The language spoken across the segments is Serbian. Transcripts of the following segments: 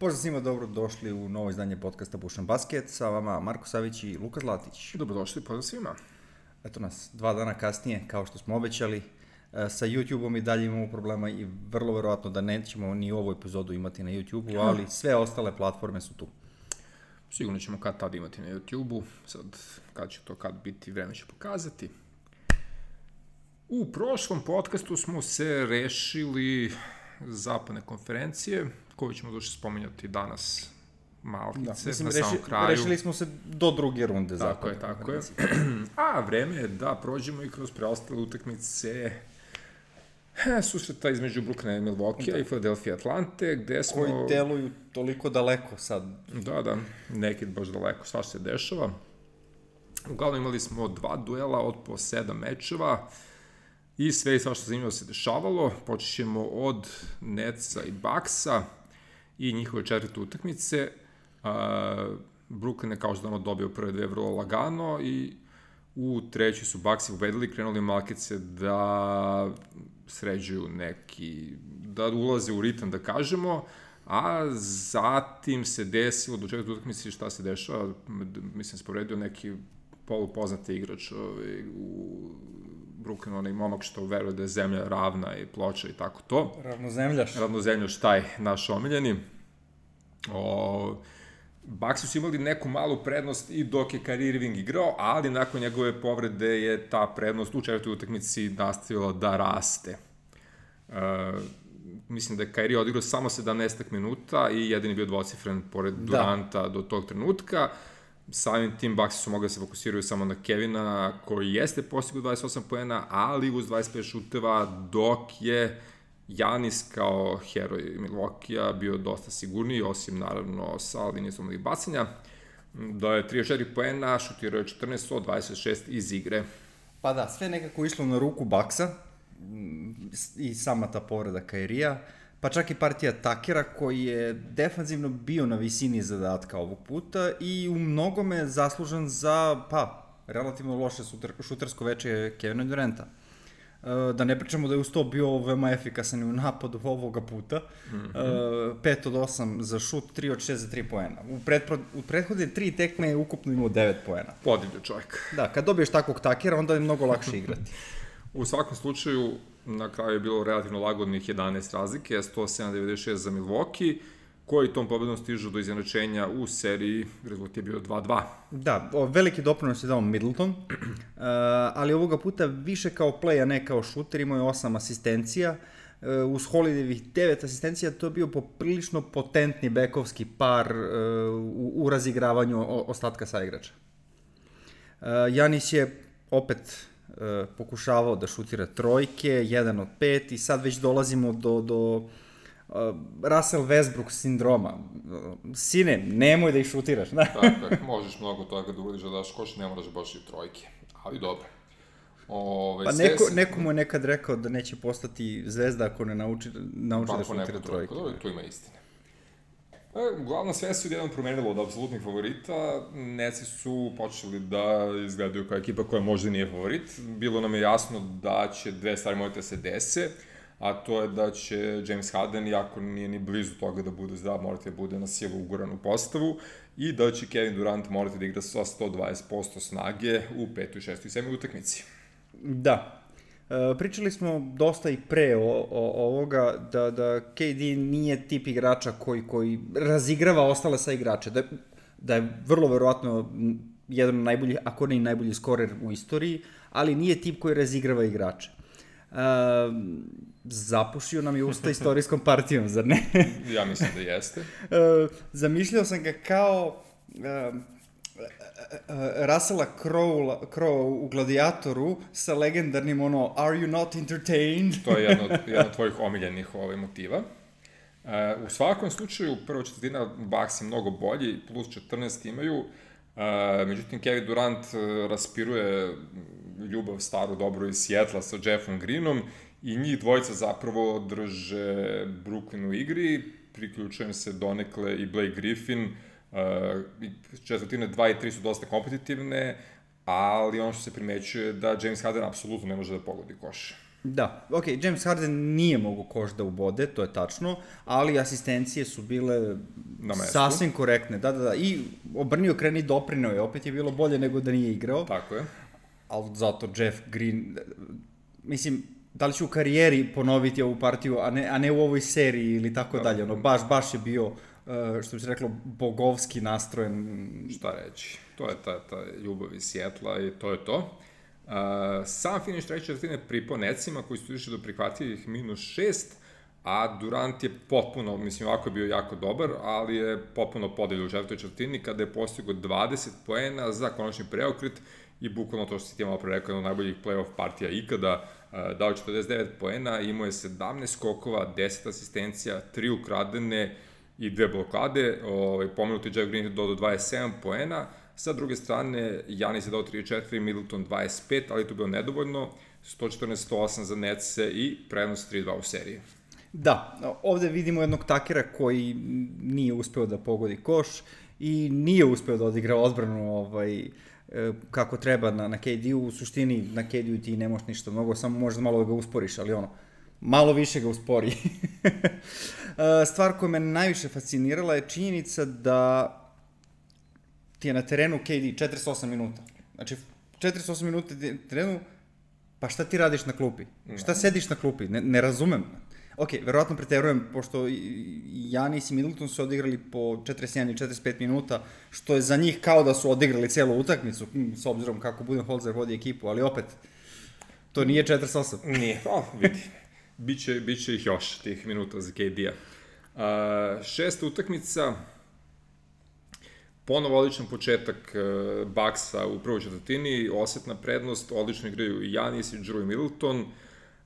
Pozdrav svima, dobro došli u novo izdanje podcasta Bušan Basket. Sa vama Marko Savić i Luka Zlatić. Dobrodošli, pozdrav svima. Eto nas, dva dana kasnije, kao što smo obećali, e, sa YouTube-om i dalje imamo problema i vrlo verovatno da nećemo ni ovu epizodu imati na YouTube-u, ali sve ostale platforme su tu. Sigurno ćemo kad tad imati na YouTube-u, sad kad će to kad biti, vreme će pokazati. U prošlom podcastu smo se rešili zapadne konferencije, koju ćemo došli spominjati danas malkice, da, mislim, na samom reši, kraju. Rešili smo se do druge runde. Tako je, tako je. A vreme je da prođemo i kroz preostale utakmice susreta između Brooklyna i Milwaukee da. i Philadelphia Atlante, gde smo... Koji deluju toliko daleko sad. Da, da, neki baš daleko, sva se dešava. Uglavnom imali smo dva duela od po sedam mečeva i sve i sva što zanimljivo se dešavalo. Počet ćemo od Netsa i Bucksa i njihove četvrte utakmice. Uh, Brooklyn je kao što dano dobio prve dve vrlo lagano i u trećoj su Bucksi ubedili, krenuli Malkice da sređuju neki, da ulaze u ritam, da kažemo, a zatim se desilo do četvrte utakmice šta se dešava, mislim, sporedio neki polupoznati igrač ovaj, u Brooklyn, onaj momak što veruje da je zemlja ravna i ploča i tako to. Ravnozemljaš. Ravnozemljaš, taj naš omiljeni. O, Bucks su imali neku malu prednost i dok je Kyrie Irving igrao, ali nakon njegove povrede je ta prednost u četvrtoj utakmici nastavila da raste. Uh, mislim da je Kyrie odigrao samo 17 minuta i jedini bio dvocifren pored da. Duranta do tog trenutka. Uh, samim tim Bucks su mogli da se fokusiraju samo na Kevina, koji jeste postigao 28 poena, ali uz 25 šuteva, dok je Janis kao heroj Milwaukee-a bio dosta sigurniji, osim naravno sa linije slobodnih bacanja. Da je 34 poena, šutirao je 14 od 26 iz igre. Pa da, sve nekako išlo na ruku Baksa i sama ta povreda Kairija pa čak i partija Takera koji je defanzivno bio na visini zadatka ovog puta i u mnogome zaslužan za, pa, relativno loše šuter, šutersko veče Kevina Durenta. E, da ne pričamo da je uz to bio veoma efikasan u napadu ovoga puta. Mm -hmm. 5 od 8 za šut, 3 od 6 za 3 poena. U, pretpro, u prethodne 3 tekme je ukupno imao 9 poena. Podivlja čovjek. Da, kad dobiješ takvog takera, onda je mnogo lakše igrati. u svakom slučaju, na kraju je bilo relativno lagodnih 11 razlike, 107-96 za Milwaukee, koji tom pobedom stižu do izjednačenja u seriji, rezultat je bio 2-2. Da, o, veliki doprinos je dao Middleton, uh, ali ovoga puta više kao play, a ne kao šuter, imao je 8 asistencija, uh, uz Holidayvih 9 asistencija, to je bio poprilično potentni bekovski par uh, u, u razigravanju ostatka sa igrača. Uh, Janis je opet pokušavao da šutira trojke, jedan od pet i sad već dolazimo do, do uh, Russell Westbrook sindroma. Sine, nemoj da ih šutiraš. Da? tako je, možeš mnogo toga da uradiš da daš koš, ne moraš baš i trojke. Ali dobro. Ove, pa neko, se... neko mu je nekad rekao da neće postati zvezda ako ne nauči, nauči da šutira trojke. Dobro, tu ima istine. E, uglavnom sve se odjednom promenilo od apsolutnih favorita. Neci su počeli da izgledaju kao ekipa koja možda nije favorit. Bilo nam je jasno da će dve stvari morati da se dese, a to je da će James Harden, iako nije ni blizu toga da bude zdrav, morati da bude na silu ugoran u postavu i da će Kevin Durant morati da igra sa 120% snage u petoj, šestoj i sedmoj utakmici. Da, pričali smo dosta i pre o, o, ovoga da, da KD nije tip igrača koji, koji razigrava ostale sa igrače. Da, da je vrlo verovatno jedan od najboljih, ako ne i najbolji skorer u istoriji, ali nije tip koji razigrava igrače. Uh, zapušio nam je usta istorijskom partijom, zar ne? ja mislim da jeste. Uh, zamišljao sam ga kao uh, Russella Crowe, Crowe u Gladiatoru sa legendarnim ono Are you not entertained? to je jedno, jedno od tvojih omiljenih ovaj, motiva. Uh, u svakom slučaju, prva četvrtina Bucks je mnogo bolji, plus 14 imaju, uh, međutim Kevin Durant uh, raspiruje ljubav staru dobro iz Sjetla sa Jeffom Greenom i njih dvojica zapravo drže Brooklyn u igri, priključujem se donekle i Blake Griffin, uh, Uh, četvrtine 2 i 3 su dosta kompetitivne, ali ono što se primećuje da James Harden apsolutno ne može da pogodi koš. Da, ok, James Harden nije mogo koš da ubode, to je tačno, ali asistencije su bile na mestu. Sasvim korektne, da, da, da. I obrnio kreni doprinao je, opet je bilo bolje nego da nije igrao. Tako je. Ali zato Jeff Green, mislim, da li će u karijeri ponoviti ovu partiju, a ne, a ne u ovoj seriji ili tako da. dalje. Ono, baš, baš je bio, uh, što bi se reklo, bogovski nastrojen. Šta reći? To je ta, ta ljubav iz Sjetla i to je to. Uh, sam finiš treće četvrtine pri ponecima koji su išli do prihvatljivih minus šest, a Durant je potpuno, mislim, ovako je bio jako dobar, ali je potpuno podelio u četvrtoj četvrtini kada je postigao 20 poena za konačni preokret i bukvalno to što si ti malo pre rekao, jedno najboljih playoff partija ikada, dao 49 poena, imao je 17 skokova, 10 asistencija, 3 ukradene i dve blokade, ovaj, pomenuti Jeff Green je dodao 27 poena, sa druge strane Janis je dao 34, Middleton 25, ali to je bilo nedovoljno, 114-108 za Netse i prednost 3-2 u seriji. Da, ovde vidimo jednog takera koji nije uspeo da pogodi koš i nije uspeo da odigra odbranu ovaj, e, kako treba na, na KD-u, u suštini na KD-u ti ne možeš ništa mnogo, samo možeš malo da ga usporiš, ali ono, malo više ga uspori. E, stvar koja me najviše fascinirala je činjenica da ti je na terenu KD 48 minuta. Znači, 48 minuta ti je na terenu, pa šta ti radiš na klupi? Šta sediš na klupi? Ne, ne razumem. Ok, verovatno preterujem, pošto Janis i Middleton su odigrali po 41 i 45 minuta, što je za njih kao da su odigrali celu utakmicu, s obzirom kako Budenholzer vodi ekipu, ali opet, to nije 48. Nije, pa vidi. Biće, biće ih još, tih minuta za KD-a. Uh, šesta utakmica, ponovo odličan početak uh, Baksa u prvoj četvrtini, osetna prednost, odlično igraju i Janis i Drew Middleton,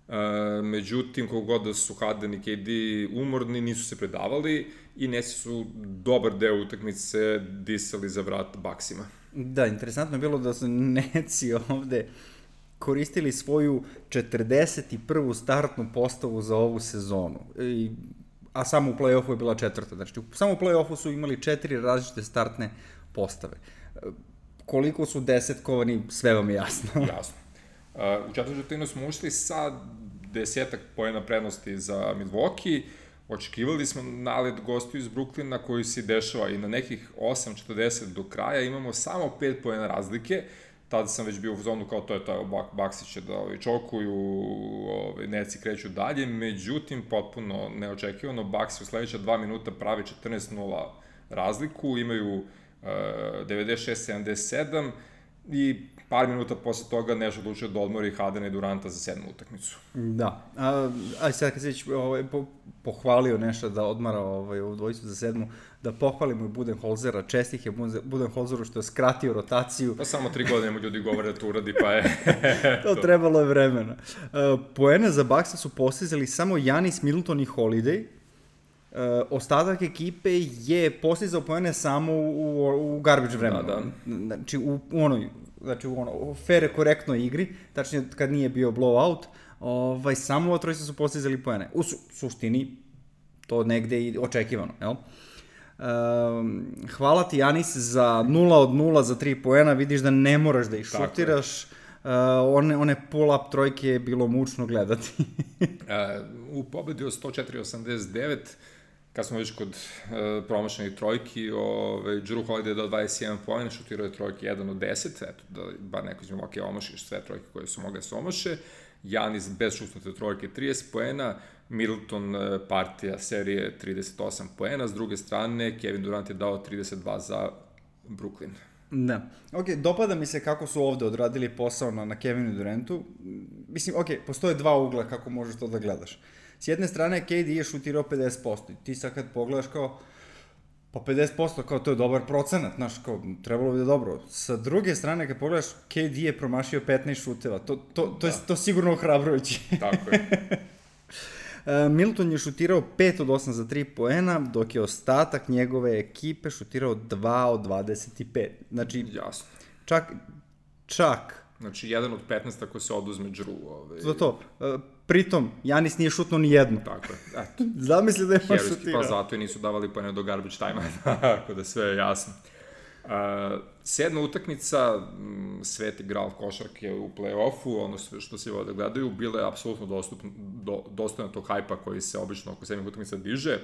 Uh, međutim, kogod da su Harden i KD umorni, nisu se predavali i Nesi su dobar deo utakmice disali za vrat Baksima. Da, interesantno je bilo da su Neci ovde koristili svoju 41. startnu postavu za ovu sezonu. I, a samo u play-offu je bila četvrta. Znači, samo u play-offu su imali četiri različite startne postave. Koliko su desetkovani, sve vam je jasno. jasno. U četvrtinu smo ušli sa desetak pojena prednosti za Milwaukee, očekivali smo nalet gostiju iz Brooklyna koji se dešava i na nekih 8.40 do kraja imamo samo 5 pojena razlike, tada sam već bio u zonu kao to je to, Bak, Baksi će da ovaj, čokuju, ovaj, neci kreću dalje, međutim, potpuno neočekivano, Baksi u sledeća dva minuta pravi 14-0 razliku, imaju uh, 96-77 i par minuta posle toga nešto odlučio da odmori Hadena i Duranta za sedmu utakmicu. Da. A, a sad kad se već ovaj, po, pohvalio nešto da odmara ovaj, ovu dvojicu za sedmu, da pohvalimo i Budenholzera, čestih je Budenholzeru što je skratio rotaciju. Pa samo tri godine mu ljudi govore da to uradi, pa je... to trebalo je vremena. Uh, poene za Baksa su postizali samo Janis, Middleton i Holiday, Uh, ostatak ekipe je postizao poene samo u, u, u garbage vremenu. Da, da. Znači, u, u onoj znači u ono, fair, korektnoj igri, tačnije kad nije bio blowout, ovaj, samo ovo trojice su postizali poene. U su, suštini, to negde i očekivano, jel? Um, hvala ti Janis za 0 od 0 za 3 poena, vidiš da ne moraš da ih šutiraš. Uh, one, one pull-up trojke je bilo mučno gledati. uh, u pobedi od 104-89 kad smo već kod uh, promašenih trojki, ovaj, Drew Holiday je dao 21 poena, šutirao je trojke 1 od 10, eto, da bar neko izmimo, ok, omašiš sve trojke koje su mogle da se omaše, Janis bez šutnute trojke 30 poena, Middleton uh, partija serije 38 poena, s druge strane Kevin Durant je dao 32 za Brooklyn. Da. Ok, dopada mi se kako su ovde odradili posao na, na Kevinu Durantu. Mislim, ok, postoje dva ugla kako možeš to da gledaš. Uh, S jedne strane, KD je šutirao 50%. I ti sad kad pogledaš kao, pa 50% kao to je dobar procenat, znaš, kao trebalo bi da dobro. Sa druge strane, kad pogledaš, KD je promašio 15 šuteva. To, to, to, da. je to sigurno ohrabrujuće. Tako je. E, Milton je šutirao 5 od 8 za 3 poena, dok je ostatak njegove ekipe šutirao 2 od 25. Znači, Jasno. čak, čak. Znači, jedan od 15 ako se oduzme Drew. Ovaj... Za to. Pritom, Janis nije šutno ni jednu. Tako je. Eto. Zamisli da je baš šutirao. Pa zato i nisu davali pojene do garbage time tako da sve je jasno. Uh, sedma utakmica, sveti gral košarke u play-offu, ono što se da gledaju, bila je apsolutno dostupno, do, dostojno tog hajpa koji se obično oko sedmih utakmica diže.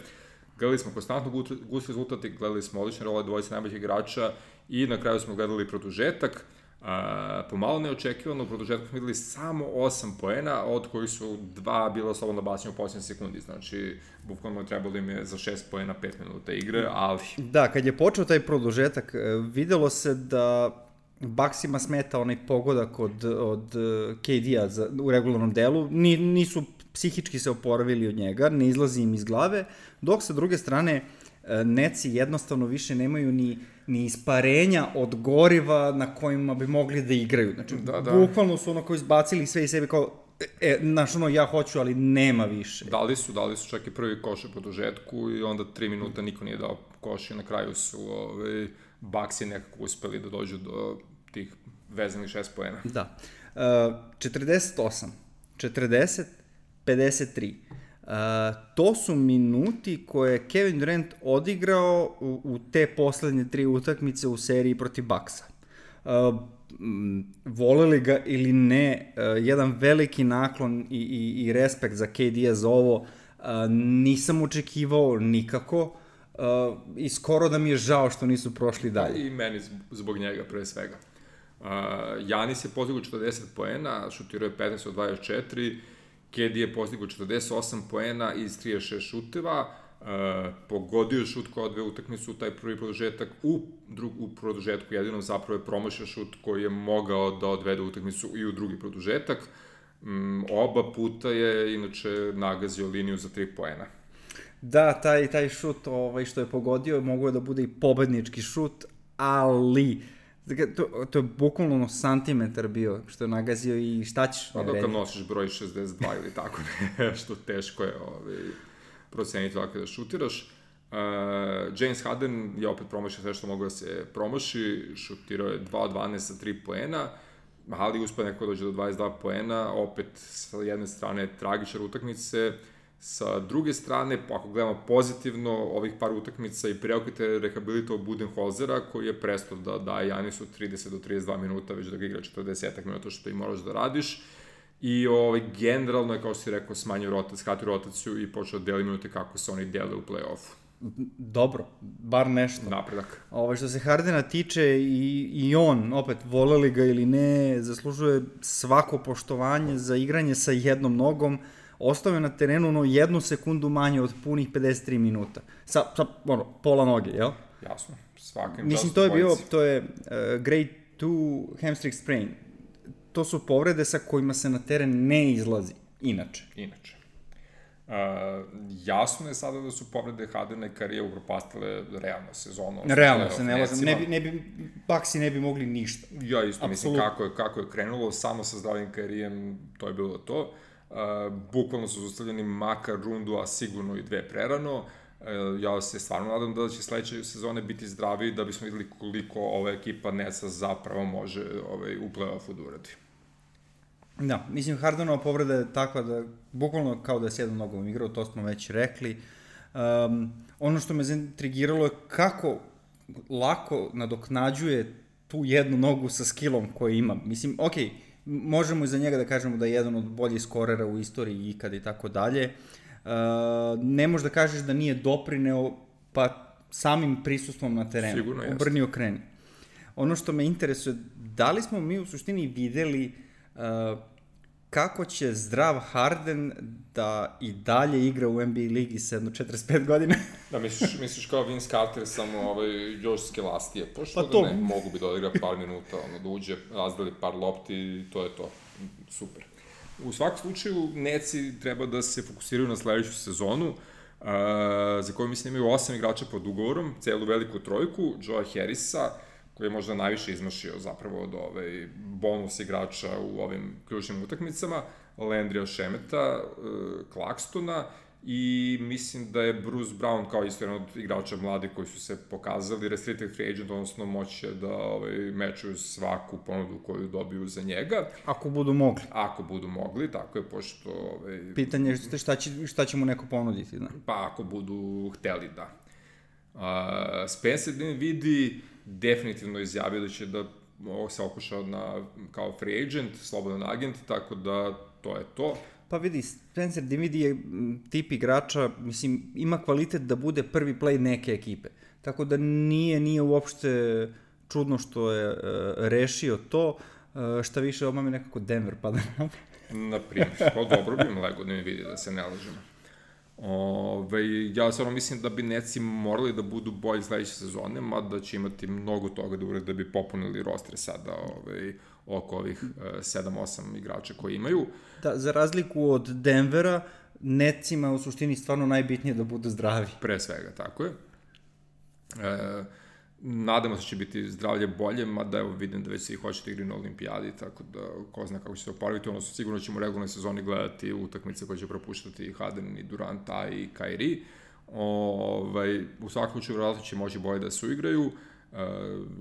Gledali smo konstantno gust rezultat i gledali smo odlične role dvojice najboljih igrača i na kraju smo gledali produžetak. A, pomalo neočekivano, u produžetku smo videli samo 8 poena, od kojih su dva bila slobodno bačenja u posljednje sekundi, znači bukvalno trebalo im je za 6 poena 5 minuta igre, ali... Da, kad je počeo taj produžetak, e, videlo se da Baksima smeta onaj pogodak od, od e, KD-a u regularnom delu, Ni, nisu psihički se oporavili od njega, ne izlazi im iz glave, dok sa druge strane e, Neci jednostavno više nemaju ni ni isparenja od goriva na kojima bi mogli da igraju. Znači, da, da. bukvalno su ono koji izbacili sve i sebe kao, e, znaš ono, ja hoću, ali nema više. Dali su, dali su čak i prvi koš u produžetku i onda tri minuta niko nije dao koš i na kraju su ovaj, Baksi nekako uspeli da dođu do tih vezanih šest poena. Da. Uh, 48, 40, 53. Uh, to su minuti koje je Kevin Durant odigrao u, u te poslednje tri utakmice u seriji protiv Baksa. Uh, voleli ga ili ne, uh, jedan veliki naklon i, i, i respekt za KD-a za ovo uh, nisam očekivao nikako uh, i skoro da mi je žao što nisu prošli dalje. I meni zbog njega pre svega. Uh, Janis je postigao 40 poena, šutirao je 15 od 24, KD je postigao 48 poena iz 36 šuteva, uh, pogodio šut koja odve utakmicu u taj prvi produžetak, u, drug, u produžetku jedinom zapravo je promašio šut koji je mogao da odvede utakmicu i u drugi produžetak. Um, oba puta je inače nagazio liniju za 3 poena. Da, taj, taj šut ovaj, što je pogodio mogao da bude i pobednički šut, ali uh, to, to je bukvalno ono santimetar bio što je nagazio i šta ćeš Pa dok nosiš broj 62 ili tako nešto, teško je ovaj, proceniti tako da šutiraš. Uh, James Harden je opet promašio sve što mogu da se promaši, šutirao je 2 od 12 sa 3 poena, ali uspio neko da dođe do 22 poena, opet sa jedne strane tragičar utakmice, Sa druge strane, ako gledamo pozitivno, ovih par utakmica i preokrite rehabilitovao Budenholzera, koji je prestao da daje Janisu 30 do 32 minuta, već da ga igra 40 minuta, što i moraš da radiš. I ovaj, generalno je, kao si rekao, smanjio rotaciju, skratio rotaciju i počeo da deli minute kako se oni dele u play-offu. Dobro, bar nešto. Napredak. Ovo, što se Hardena tiče, i, i on, opet, voleli ga ili ne, zaslužuje svako poštovanje za igranje sa jednom nogom, ostao je na terenu ono jednu sekundu manje od punih 53 minuta. Sa, sa ono, pola noge, jel? Jasno, svakim Mislim, to je bio, to je uh, grade 2 hamstring sprain. To su povrede sa kojima se na teren ne izlazi, inače. Inače. Uh, jasno je sada da su povrede Hardena i Karija upropastile realno sezono. Realno se ne lazim, ne bi, ne bi, Baksi ne bi mogli ništa. Ja isto Absolut. mislim kako je, kako je krenulo, samo sa zdravim Karijem to je bilo to. Uh, Uh, bukvalno su zostavljeni makar rundu, a sigurno i dve prerano. Uh, ja se stvarno nadam da će sledeće sezone biti zdravi da bismo videli koliko ova ekipa Nesa zapravo može ovaj, u play-offu da uradi. Da, mislim Hardenova povreda je takva da bukvalno kao da je s jednom nogom igrao, to smo već rekli. Um, ono što me zaintrigiralo je kako lako nadoknađuje tu jednu nogu sa skillom koju ima. Mislim, okej, okay, možemo i za njega da kažemo da je jedan od boljih skorera u istoriji ikad i tako dalje. Uh, ne možeš da kažeš da nije doprineo pa samim prisustvom na terenu. Sigurno jeste. Obrni okreni. Ono što me interesuje, da li smo mi u suštini videli uh, kako će zdrav Harden da i dalje igra u NBA ligi sa jedno 45 godina? da, misliš, misliš kao Vince Carter, samo ovaj, još skelastije. Pošto pa to... da ne, mogu bi da odigra par minuta, ono, da uđe, razdeli par lopti i to je to. Super. U svakom slučaju, Neci treba da se fokusiraju na sledeću sezonu, uh, za koju mislim imaju osam igrača pod ugovorom, celu veliku trojku, Joa Harrisa, koji je možda najviše izmašio zapravo od ovaj bonus igrača u ovim ključnim utakmicama, Landrija Šemeta, Klakstona i mislim da je Bruce Brown kao isto jedan od igrača mladi koji su se pokazali restricted free agent, odnosno moće da ovaj, mečuju svaku ponudu koju dobiju za njega. Ako budu mogli. Ako budu mogli, tako je, pošto... Ovaj, Pitanje je šta, će, šta će mu neko ponuditi, da? Pa ako budu hteli, da. Uh, Spencer vidi definitivno izjavio da će da se okuša na, kao free agent, slobodan agent, tako da to je to. Pa vidi, Spencer Dinwiddie je tip igrača, mislim, ima kvalitet da bude prvi play neke ekipe. Tako da nije, nije uopšte čudno što je uh, rešio to. Uh, šta više, ovo mi nekako Denver pada na Na primjer, pa dobro bi im lego da mi vidi da se ne lažemo. Ove, ja stvarno mislim da bi Neci morali da budu bolji sledeće sezone, mada će imati mnogo toga da urede da bi popunili rostre sada ove, oko ovih 7-8 igrača koji imaju. Da, za razliku od Denvera, Necima u suštini stvarno najbitnije da budu zdravi. Pre svega, tako je. E, nadamo se da će biti zdravlje bolje, mada evo vidim da već svi hoćete igri na olimpijadi, tako da ko zna kako će se oporaviti, ono sigurno ćemo u regularnoj sezoni gledati utakmice koje će propuštati Harden i Durant, a i Kairi. Ovaj, u svakom slučaju vjerojatno će moći bolje da se uigraju, e,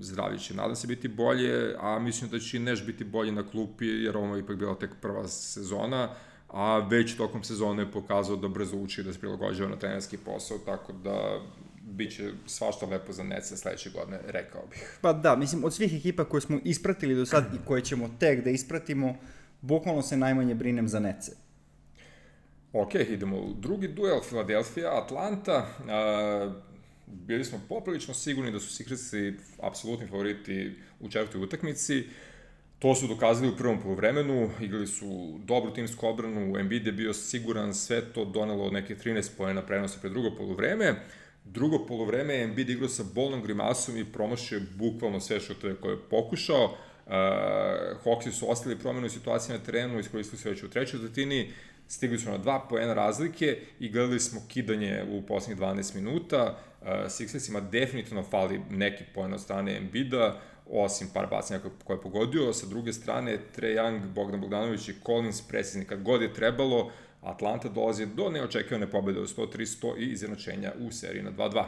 zdravlje će nadam se biti bolje, a mislim da će i Neš biti bolje na klupi, jer ovo je ipak bila tek prva sezona, a već tokom sezone je pokazao da brzo uči da se prilagođava na trenerski posao, tako da biće svašta lepo za Nece sledeće godine, rekao bih. Pa da, mislim, od svih ekipa koje smo ispratili do sad i koje ćemo tek da ispratimo, bukvalno se najmanje brinem za Nece. Ok, idemo u drugi duel, Philadelphia, Atlanta. Uh, bili smo poprilično sigurni da su Secretsi apsolutni favoriti u četvrtoj utakmici. To su dokazali u prvom polovremenu, igrali su dobru timsku obranu, Embiid je bio siguran, sve to donelo neke 13 pojena prenosa pre drugo polovreme. Drugo polovreme je Embiid igrao sa bolnom grimasom i promašio bukvalno sve što je koje je pokušao. Uh, Hawksi su ostali promenu situacije na terenu, iskoristili su već u trećoj zatini, stigli su na dva poena razlike i gledali smo kidanje u poslednjih 12 minuta. Uh, Sixersima definitivno fali neki poen od strane Embida, osim par bacanja koje je pogodio. Sa druge strane, Trae Young, Bogdan Bogdanović i Collins precizni kad god je trebalo. Atlanta dolazi do neočekivane pobede od 100-300 i izjednačenja u seriji na 2-2.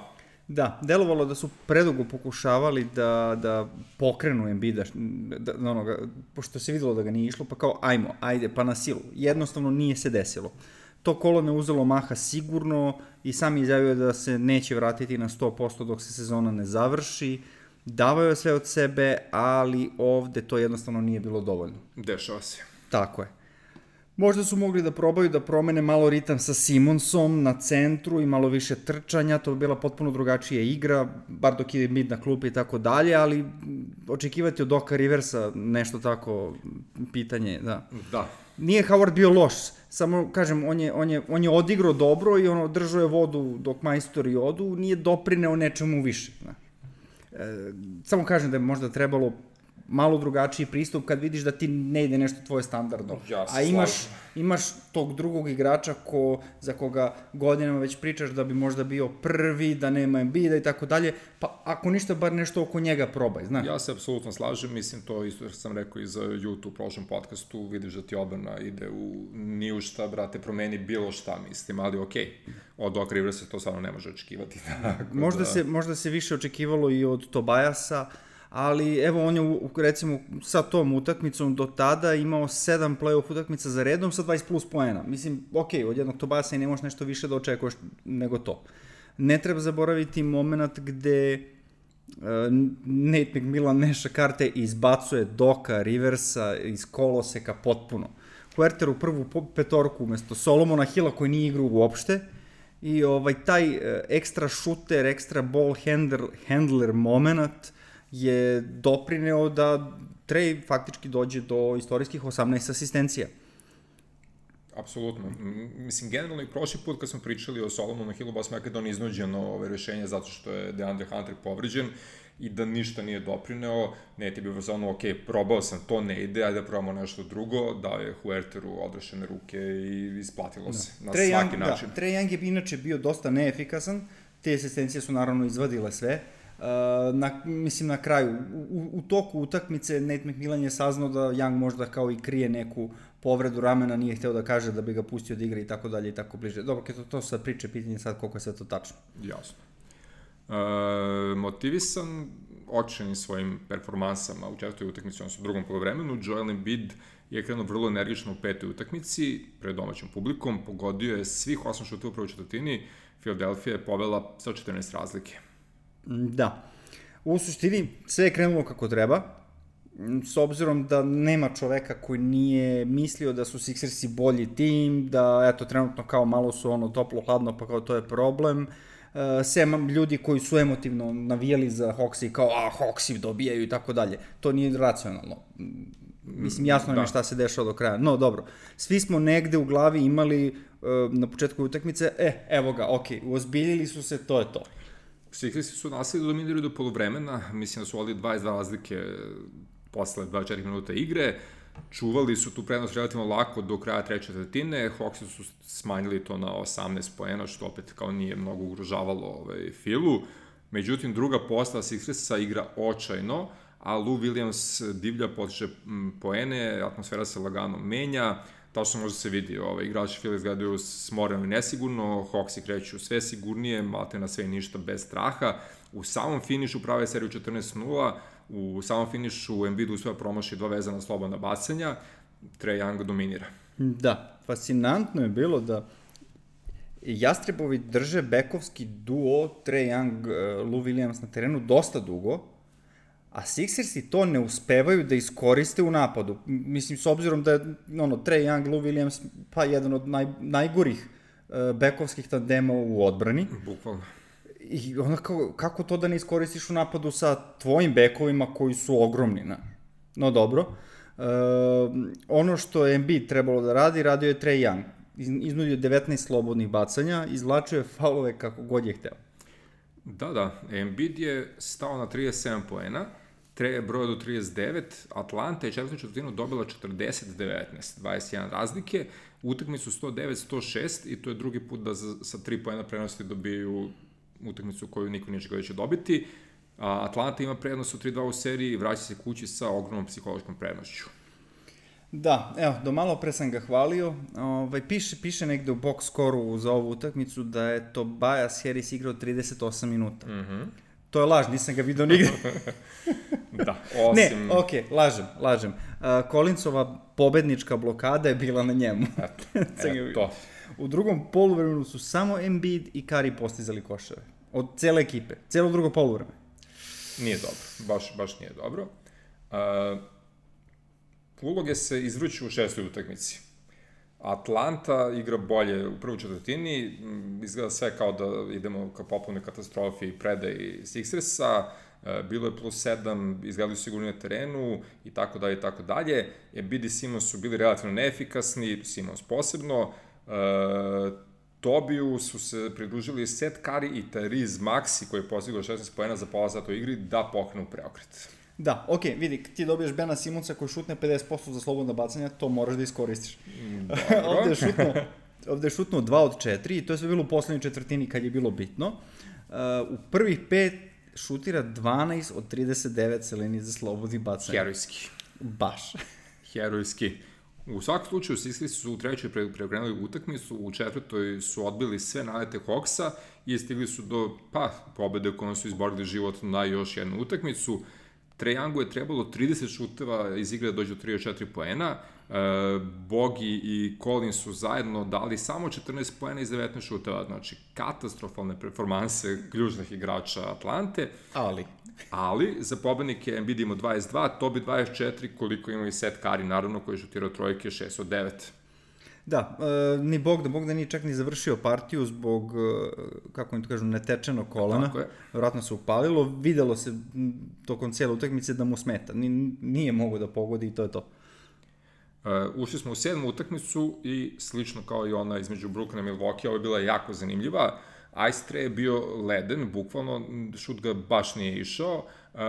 Da, delovalo da su predugo pokušavali da, da pokrenu Embida, da, da onoga, pošto se videlo da ga nije išlo, pa kao ajmo, ajde, pa na silu. Jednostavno nije se desilo. To kolo ne uzelo maha sigurno i sam izjavio da se neće vratiti na 100% dok se sezona ne završi. Davao je sve od sebe, ali ovde to jednostavno nije bilo dovoljno. Dešava se. Tako je. Možda su mogli da probaju da promene malo ritam sa Simonsom na centru i malo više trčanja, to bi bila potpuno drugačija igra, bar dok je mid na klupi i tako dalje, ali očekivati od Oka Riversa nešto tako pitanje, da. Da. Nije Howard bio loš, samo kažem, on je, on je, on je odigrao dobro i ono držao je vodu dok majstori odu, nije doprineo nečemu više. Da. E, samo kažem da je možda trebalo malo drugačiji pristup kad vidiš da ti ne ide nešto tvoje standardno. Ja A imaš, imaš tog drugog igrača ko, za koga godinama već pričaš da bi možda bio prvi, da nema Embiida i tako dalje, pa ako ništa, bar nešto oko njega probaj, znaš. Ja se apsolutno slažem, mislim to isto što sam rekao i za YouTube u prošlom podcastu, vidiš da ti obrana ide u ni u šta, brate, promeni bilo šta, mislim, ali okej, okay. od Doc Riversa to stvarno ne može očekivati. možda, da... se, možda se više očekivalo i od Tobajasa, ali evo on je recimo sa tom utakmicom do tada imao 7 play-off utakmica za redom sa 20 plus poena. Mislim, ok, od jednog Tobasa i ne možeš nešto više da očekuješ nego to. Ne treba zaboraviti moment gde uh, Nate McMillan neša karte izbacuje Doka, Riversa iz koloseka potpuno. Huerter u prvu petorku umesto Solomona Hilla koji nije igrao uopšte i ovaj taj uh, ekstra šuter, ekstra ball handler, handler moment je doprineo da Trey faktički dođe do istorijskih 18 asistencija. Apsolutno. Mislim, generalno i prošli put kad smo pričali o Solomonu Hillu, baš da on iznuđeno ove rešenje zato što je DeAndre Hunter povređen i da ništa nije doprineo, ne ti bi ono, ok, probao sam, to ne ide, ajde da probamo nešto drugo, dao je Huerteru odrešene ruke i isplatilo da. se na Trae svaki Young, da, način. Da, Trae Young je inače bio dosta neefikasan, te asistencije su naravno izvadile sve, na, mislim na kraju, u, u toku utakmice Nate McMillan je saznao da Young možda kao i krije neku povredu ramena, nije hteo da kaže da bi ga pustio da igra i tako dalje i tako bliže. Dobro, to, to sad priče, pitanje sad koliko je sve to tačno. Jasno. E, motivisan očenim svojim performansama u četvrtoj utakmici, odnosno u drugom polovremenu, Joel Embiid je krenuo vrlo energično u petoj utakmici pred domaćom publikom, pogodio je svih osam šutova u prvoj četvrtini, Philadelphia je povela sa 14 razlike. Da. U suštini sve je krenulo kako treba. s obzirom da nema čoveka koji nije mislio da su Sixersi bolji tim, da eto trenutno kao malo su ono toplo hladno pa kao to je problem. Uh, sem ljudi koji su emotivno navijali za Hawksi kao a Hawksi dobijaju i tako dalje. To nije racionalno. Mislim, jasno da. je šta se dešava do kraja. No, dobro. Svi smo negde u glavi imali uh, na početku utakmice, e, evo ga, ok, uozbiljili su se, to je to. Sixersi su nastavili da dominiraju do polovremena, mislim da su ovdje 22 razlike posle 24 minuta igre, čuvali su tu prednost relativno lako do kraja treće četvrtine, Hawksi su smanjili to na 18 poena, što opet kao nije mnogo ugrožavalo ovaj, Filu. Međutim, druga postava Sixersa igra očajno, a Lou Williams divlja potiče poene, atmosfera se lagano menja, tačno može se vidi, ovaj, igrači Fila izgledaju smoreno i nesigurno, Hawksi kreću sve sigurnije, malte na sve ništa bez straha. U samom finišu prave seriju 14-0, u samom finišu Embiid uspeva promaši dva vezana slobodna bacanja, Trae Young dominira. Da, fascinantno je bilo da Jastrebovi drže bekovski duo Trae Young, eh, Lou Williams na terenu dosta dugo, a Sixersi to ne uspevaju da iskoriste u napadu. Mislim, s obzirom da je ono, Trae Young, Lou Williams, pa jedan od naj, najgorih uh, bekovskih tandema u odbrani. Bukvalno. I onda kako, kako to da ne iskoristiš u napadu sa tvojim bekovima koji su ogromni, na? No dobro. Uh, ono što je Embiid trebalo da radi, radio je Trae Young. Iznudio 19 slobodnih bacanja, izvlačio je faulove kako god je hteo. Da, da. Embiid je stao na 37 poena, tre, broja do 39, Atlanta je četvrtu četvrtinu dobila 40-19, 21 razlike, utakmicu 109-106 i to je drugi put da za, sa 3 poena prenosti dobiju utakmicu koju niko nije da će dobiti. Atlanta ima prednost u 3-2 u seriji i vraća se kući sa ogromnom psihološkom prednošću. Da, evo, do malo pre sam ga hvalio. Ovaj, piše, piše negde u box skoru za ovu utakmicu da je to Bajas Harris igrao 38 minuta. Mm -hmm. To je laž, nisam ga vidio nigde. da, osim... Ne, okej, okay, lažem, lažem. Uh, Kolincova pobednička blokada je bila na njemu. Eto, eto. U drugom poluvremenu su samo Embiid i Kari postizali koševe. Od cele ekipe. Celo drugo poluvreme. Nije dobro. Baš, baš nije dobro. Uh, uloge se izvruću u šestoj utakmici. Atlanta igra bolje u prvoj četvrtini, izgleda sve kao da idemo ka popolne katastrofi i predaj Sixersa, e, bilo je plus 7, izgledali su sigurno na terenu i tako dalje i tako dalje. Embiid i Simons su bili relativno neefikasni, Simons posebno. E, Tobiju su se pridružili Seth Curry i Tariz Maxi koji je postigao 16 pojena za pola sata u igri da pokrenu preokret. Da, ok, vidi, ti dobiješ Bena Simonsa koji šutne 50% za slobodno bacanje, to moraš da iskoristiš. Mm, ovde je šutno, ovde je šutno 2 od 4 i to je sve bilo u poslednjoj četvrtini kad je bilo bitno. Uh, u prvih pet šutira 12 od 39 celini za slobodni bacanje. Herojski. Baš. Herojski. U svakom slučaju, Sisli su u trećoj pre, preokrenuli utakmicu, u četvrtoj su odbili sve nalete Hawksa i stigli su do, pa, pobede kojom su izborili život na još jednu utakmicu. Trae Youngu je trebalo 30 šuteva iz igre da dođe do 3-4 poena. E, Bogi i Colin su zajedno dali samo 14 poena iz 19 šuteva, znači katastrofalne performanse ključnih igrača Atlante. Ali. Ali, za pobednike Embiid ima 22, Tobi 24, koliko ima i Seth Curry, naravno, koji je šutirao trojke 6 od 9. Da, e, ni Bog da Bog da nije čak ni završio partiju zbog, e, kako mi to kažu, netečenog kolana. Tako je. Vratno se upalilo, videlo se tokom cijele utakmice da mu smeta. Nije mogo da pogodi i to je to. Uh, ušli smo u sedmu utakmicu i slično kao i ona između Brooklyna i Milwaukee, ovo je bila jako zanimljiva. Ice Tray je bio leden, bukvalno šut ga baš nije išao. Uh,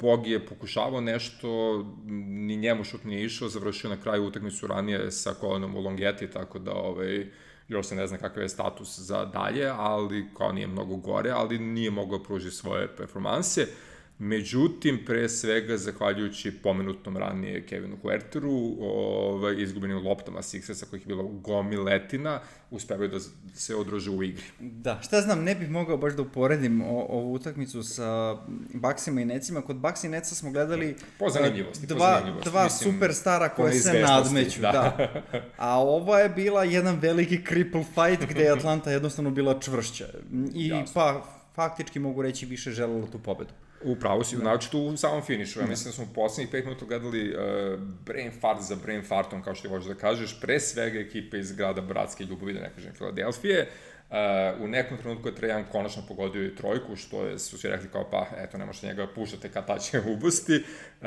Bogi je pokušavao nešto, ni njemu šut nije išao, završio na kraju utakmicu ranije sa kolenom u Longeti, tako da ovaj, još se ne zna kakav je status za dalje, ali kao nije mnogo gore, ali nije mogao pruži svoje performanse. Uh, Međutim, pre svega, zahvaljujući pomenutom ranije Kevinu Huerteru, ovaj, izgubenim loptama Sixersa, kojih je bilo gomiletina, uspevaju da se odrože u igri. Da, šta znam, ne bih mogao baš da uporedim o, ovu utakmicu sa Baksima i Necima. Kod Baksa i Neca smo gledali po zanimljivosti, dva, po zanimljivosti. dva Mislim, superstara koje se nadmeću. Da. da. A ova je bila jedan veliki cripple fight gde je Atlanta jednostavno bila čvršća. I Jasno. pa faktički mogu reći više želelo tu pobedu. U pravu si, znači tu u samom finišu. Ja mislim da smo u poslednjih 5 minuta gledali uh, brain fart za brain fartom, kao što ti hoćeš da kažeš, pre svega ekipe iz grada Bratske ljubavi, da ne kažem, Filadelfije. Uh, u nekom trenutku je Trajan konačno pogodio i trojku, što je, su svi rekli kao pa, eto, ne možete njega puštate kad ta će ubusti. Uh,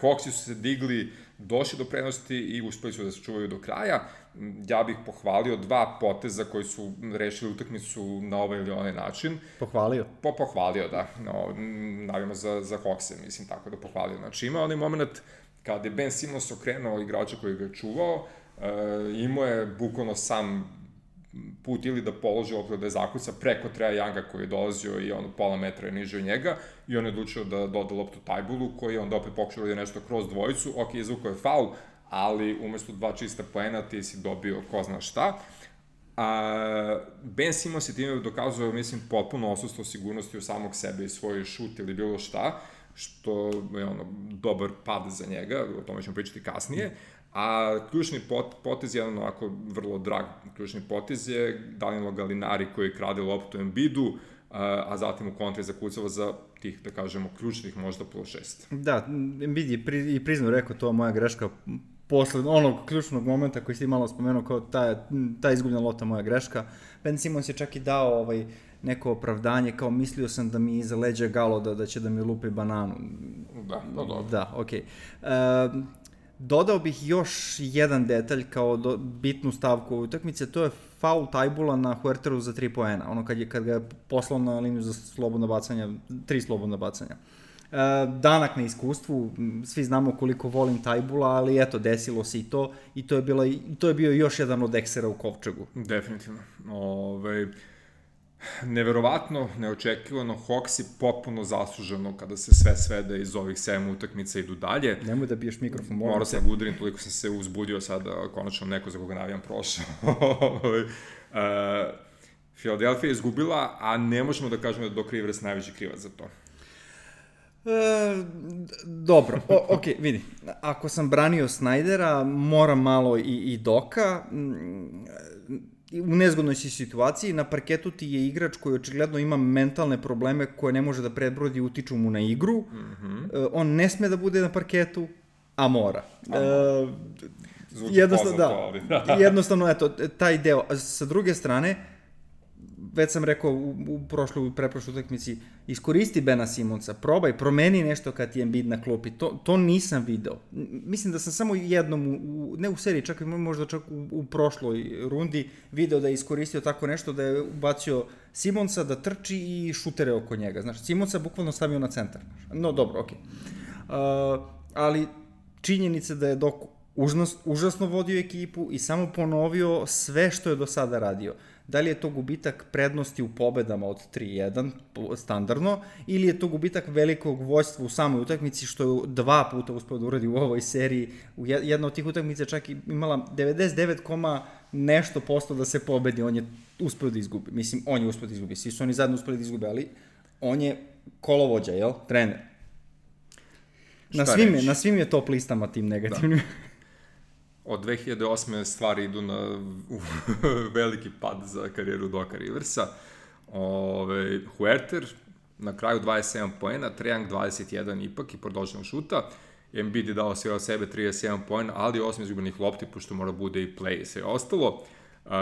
Hawksi su se digli, došli do prednosti i uspeli su da se čuvaju do kraja. Ja bih pohvalio dva poteza koji su rešili utakmicu na ovaj ili onaj način. Pohvalio? Po, pohvalio, da. No, navijamo za, za Hawkse, mislim, tako da pohvalio. Znači, ima onaj moment kada je Ben Simmons okrenuo igrača koji ga je čuvao, uh, imao je bukvalno sam put ili da položi loptu da je zakuca preko Treja Younga koji je dolazio i ono pola metra je niže od njega i on je odlučio da doda loptu Tajbulu koji je onda opet pokušao da nešto kroz dvojicu, ok, izvukao je faul, ali umesto dva čista poena ti si dobio ko zna šta. A, ben Simons je time dokazao, mislim, potpuno osustvo sigurnosti u samog sebe i svoj šut ili bilo šta, što je ono, dobar pad za njega, o tome ćemo pričati kasnije. A ključni pot, potez, jedan ovako vrlo drag ključni potez je Danilo Galinari koji krade loptu Embidu, a zatim u kontri zakucava za tih, da kažemo, ključnih možda plus šest. Da, Embiid je pri, i priznao rekao to moja greška posle onog ključnog momenta koji si malo spomenuo kao ta, ta izgubljena lota moja greška. Ben Simons je čak i dao ovaj, neko opravdanje, kao mislio sam da mi iza leđa galo da, da će da mi lupi bananu. Da, pa dobro. Da, okej. Okay. Uh, Dodao bih još jedan detalj kao do, bitnu stavku u utakmice, to je faul Tajbula na Huerteru za 3 poena, ono kad, je, kad ga je poslao na liniju za slobodno bacanja, tri slobodno bacanja. Danak na iskustvu, svi znamo koliko volim Tajbula, ali eto, desilo se i to, i to je, bila, to je bio još jedan od eksera u Kovčegu. Definitivno. Ove, ovaj neverovatno, neočekivano, Hawksi potpuno zasluženo kada se sve svede iz ovih 7 utakmica idu dalje. Nemoj da biješ mikrofon, moram Morao sam da udarim, toliko sam se uzbudio sada, konačno neko za koga navijam prošao. uh, Philadelphia je izgubila, a ne možemo da kažemo da je Doc Rivers najveći krivac za to. E, dobro, o, ok, vidi, ako sam branio Snydera, moram malo i, i Doka, u nezgodnoj si situaciji, na parketu ti je igrač koji očigledno ima mentalne probleme koje ne može da prebrodi i utiču mu na igru, mm -hmm. on ne sme da bude na parketu, a mora. A. Uh, jednostavno, da, da. jednostavno, eto, taj deo. Sa druge strane, već sam rekao u, u prošloj, u preprošloj utakmici, iskoristi Bena Simonca, probaj, promeni nešto kad ti je Embiid na klopi. To, to nisam video. Mislim da sam samo jednom, u, ne u seriji, čak i možda čak u, u prošloj rundi, video da je iskoristio tako nešto, da je ubacio Simonca da trči i šutere oko njega. Znaš, Simonca bukvalno stavio na centar. No, dobro, okej. Okay. Uh, ali činjenica da je dok užasno, užasno vodio ekipu i samo ponovio sve što je do sada radio. Uh, Da li je to gubitak prednosti u pobedama od 3-1, standardno, ili je to gubitak velikog vojstva u samoj utakmici, što je dva puta uspeo da uradi u ovoj seriji. U jedna od tih utakmica čak imala 99, nešto posto da se pobedi, on je uspeo da izgubi. Mislim, on je uspeo da izgubi, svi su oni zajedno uspeli da izgube, ali on je kolovođa, jel? Trener. Na svim, je, na svim je top listama tim negativnim. Da od 2008. stvari idu na u, veliki pad za karijeru Doka Riversa. Ove, Huerter na kraju 27 poena, Trejang 21 ipak i produženog šuta. Embiid je dao sve od sebe 37 poena, ali 8 izgubenih lopti, pošto mora bude i play i sve ostalo. Uh,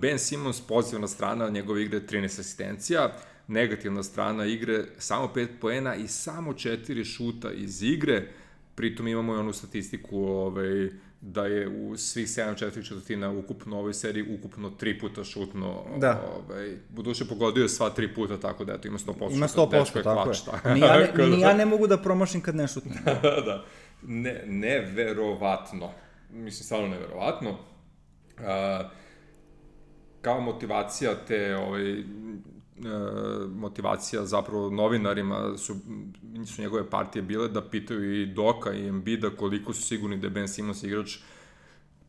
ben Simmons, pozitivna strana njegove igre 13 asistencija, negativna strana igre samo 5 poena i samo 4 šuta iz igre, pritom imamo i onu statistiku ovaj, da je u svih 7 četiri četvrtina ukupno u ovoj seriji ukupno tri puta šutno. Da. Ovaj, buduće pogodio je sva tri puta, tako da eto, ima 100%. Ima 100%, tako klač, je. Tako. Ni ja, ne, ni ja ne mogu da promašim kad ne šutnem. da, da. Ne, neverovatno. Mislim, stvarno neverovatno. Uh, kao motivacija te ovaj, motivacija zapravo novinarima su, su njegove partije bile da pitaju i Doka i Embida koliko su sigurni da je Ben Simmons igrač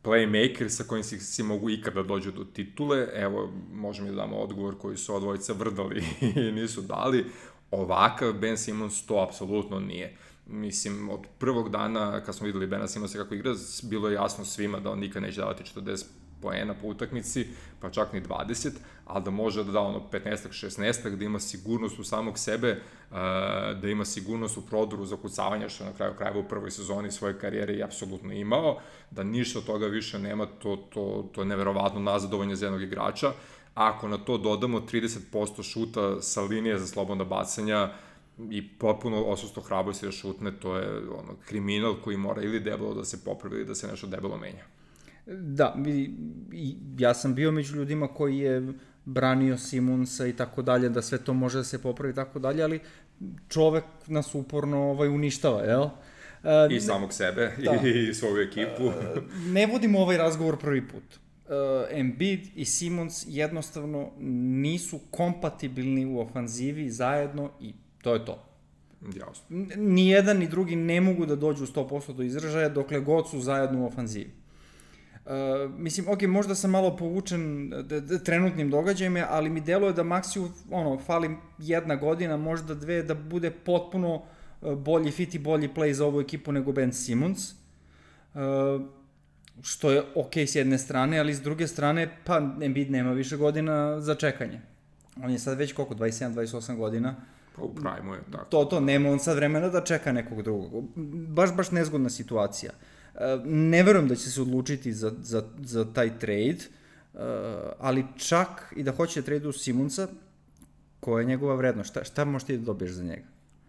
playmaker sa kojim si, si mogu ikada da dođu do titule. Evo, možemo da damo odgovor koji su odvojica vrdali i nisu dali. Ovakav Ben Simmons to apsolutno nije. Mislim, od prvog dana kad smo videli Bena Simmonsa kako igra, bilo je jasno svima da on nikad neće davati 40 poena po utakmici, pa čak ni 20, ali da može da da ono 15 16 da ima sigurnost u samog sebe, uh, da ima sigurnost u prodoru za kucavanje, što je na kraju krajeva u prvoj sezoni svoje karijere i apsolutno imao, da ništa od toga više nema, to, to, to je neverovatno nazadovanje za jednog igrača. Ako na to dodamo 30% šuta sa linije za slobodna bacanja, i potpuno osusto hrabrosti da šutne, to je ono, kriminal koji mora ili debelo da se popravi ili da se nešto debelo menja. Da, ja sam bio među ljudima koji je branio Simonsa i tako dalje, da sve to može da se popravi i tako dalje, ali čovek nas uporno ovaj, uništava, jel? Uh, I samog sebe, da. i, svoju ekipu. Uh, ne vodimo ovaj razgovor prvi put. Uh, Embiid i Simons jednostavno nisu kompatibilni u ofanzivi zajedno i to je to. Jasno. Ni jedan ni drugi ne mogu da dođu 100% do izražaja dokle god su zajedno u ofanzivi. Uh, mislim, ok, možda sam malo povučen trenutnim događajima, ali mi deluje da Maxiju, ono, fali jedna godina, možda dve, da bude potpuno uh, bolji fit i bolji play za ovu ekipu nego Ben Simmons. Uh, što je ok s jedne strane, ali s druge strane, pa Embiid nema više godina za čekanje. On je sad već koliko, 27-28 godina. Uh, Pa u prime je, tako. To, to, nema on sad vremena da čeka nekog drugog. Baš, baš nezgodna situacija. E, ne verujem da će se odlučiti za, za, za taj trade, e, ali čak i da hoće da trade u Simonsa, koja je njegova vrednost? Šta, šta možeš ti da dobiješ za njega?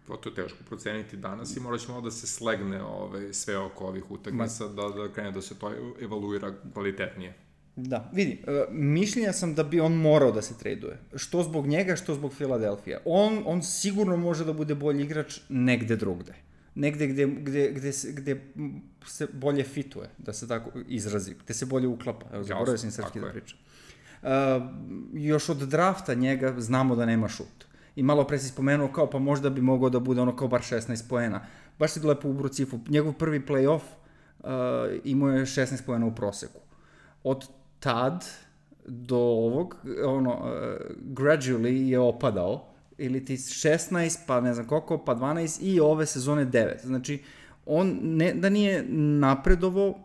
Pa to je teško proceniti danas i morat ćemo da se slegne ove, sve oko ovih utakmica, da, da krene da se to evaluira kvalitetnije. Da, vidi, uh, mišljenja sam da bi on morao da se traduje. Što zbog njega, što zbog Filadelfija. On, on sigurno može da bude bolji igrač negde drugde. Negde gde, gde, gde, se, gde se bolje fituje, da se tako izrazi, gde se bolje uklapa. Evo, zaboravio sam srpski da pričam. Uh, još od drafta njega znamo da nema šut. I malo pre si spomenuo kao pa možda bi mogao da bude ono kao bar 16 poena. Baš si lepo ubro cifru. Njegov prvi playoff uh, imao je 16 poena u proseku. Od tad do ovog, ono, uh, gradually je opadao, ili ti 16, pa ne znam koliko, pa 12 i ove sezone 9. Znači, on ne, da nije napredovo,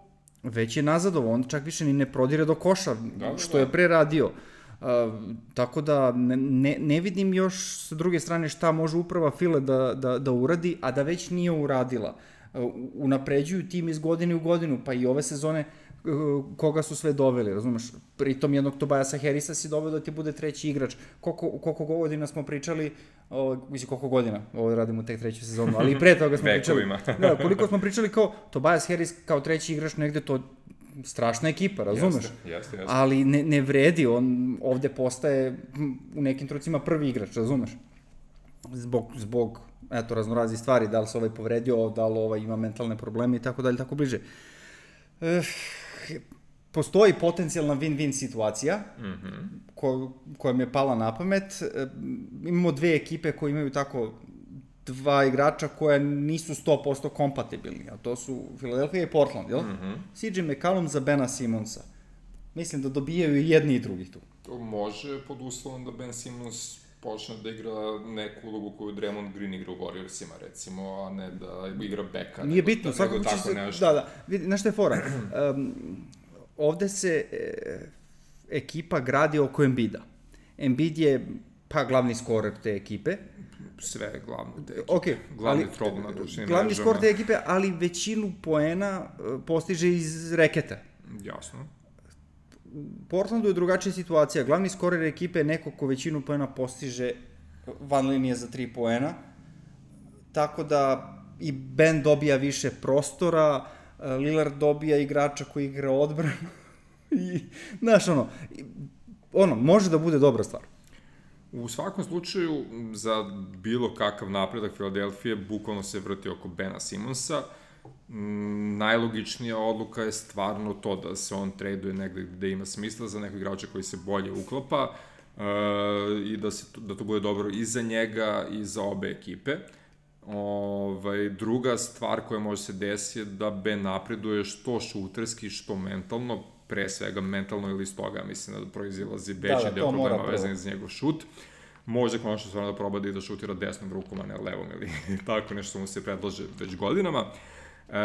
već je nazadovo, on čak više ni ne prodire do koša, da, da, što je da. pre radio. Uh, tako da ne, ne, ne vidim još sa druge strane šta može uprava File da, da, da uradi, a da već nije uradila. Uh, unapređuju tim iz godine u godinu, pa i ove sezone uh, koga su sve doveli, razumeš? Pritom jednog Tobajasa Harrisa si doveo da ti bude treći igrač. Koliko, koliko godina smo pričali, o, mislim koliko godina, ovo radimo tek treću sezonu, ali i pre toga smo pričali. da, koliko smo pričali kao Tobias Harris kao treći igrač negde to strašna ekipa, razumeš? Jeste, jeste, jeste. Ali ne, ne vredi, on ovde postaje u nekim trucima prvi igrač, razumeš? Zbog, zbog eto, raznorazi stvari, da li se ovaj povredio, da li ovaj ima mentalne probleme i tako dalje, tako bliže. Eh, postoji potencijalna win-win situacija mm -hmm. ko, koja mi je pala na pamet. E, imamo dve ekipe koje imaju tako dva igrača koja nisu 100% kompatibilni, a to su Philadelphia i Portland, jel? Mm -hmm. CJ McCallum za Bena Simonsa. Mislim da dobijaju i jedni i drugi tu. To može pod uslovom da Ben Simons počne da igra neku ulogu koju Draymond Green igra u Warriorsima, recimo, a ne da igra beka. Nije nego, bitno, da, svakako će se... Nešto. Da, da, vidi, znaš što je fora? Um, ovde se e, ekipa gradi oko Embida. Embid je pa glavni skorer te ekipe. Sve glavne te ekipe. Okay, glavni ali, trog na dušnim Glavni skor te ekipe, ali većinu poena e, postiže iz reketa. Jasno. Portlandu je drugačija situacija. Glavni skorer ekipe je neko ko većinu poena postiže van linije za 3 poena. Tako da i Ben dobija više prostora, Lillard dobija igrača koji igra odbranu. I, znaš, ono, ono, može da bude dobra stvar. U svakom slučaju, za bilo kakav napredak Filadelfije, bukvalno se vrti oko Bena Simonsa. Mm, najlogičnija odluka je stvarno to da se on traduje negde gde ima smisla za nekog igrača koji se bolje uklapa uh, i da, se, da to bude dobro i za njega i za obe ekipe. Ovaj, druga stvar koja može se desiti je da Ben napreduje što šuterski, što mentalno, pre svega mentalno ili iz toga, mislim da proizilazi veći da, da, deo problema vezan za njegov šut. Može konačno stvarno da proba da i da šutira desnom rukom, a ne levom ili tako nešto mu se predlaže već godinama. E,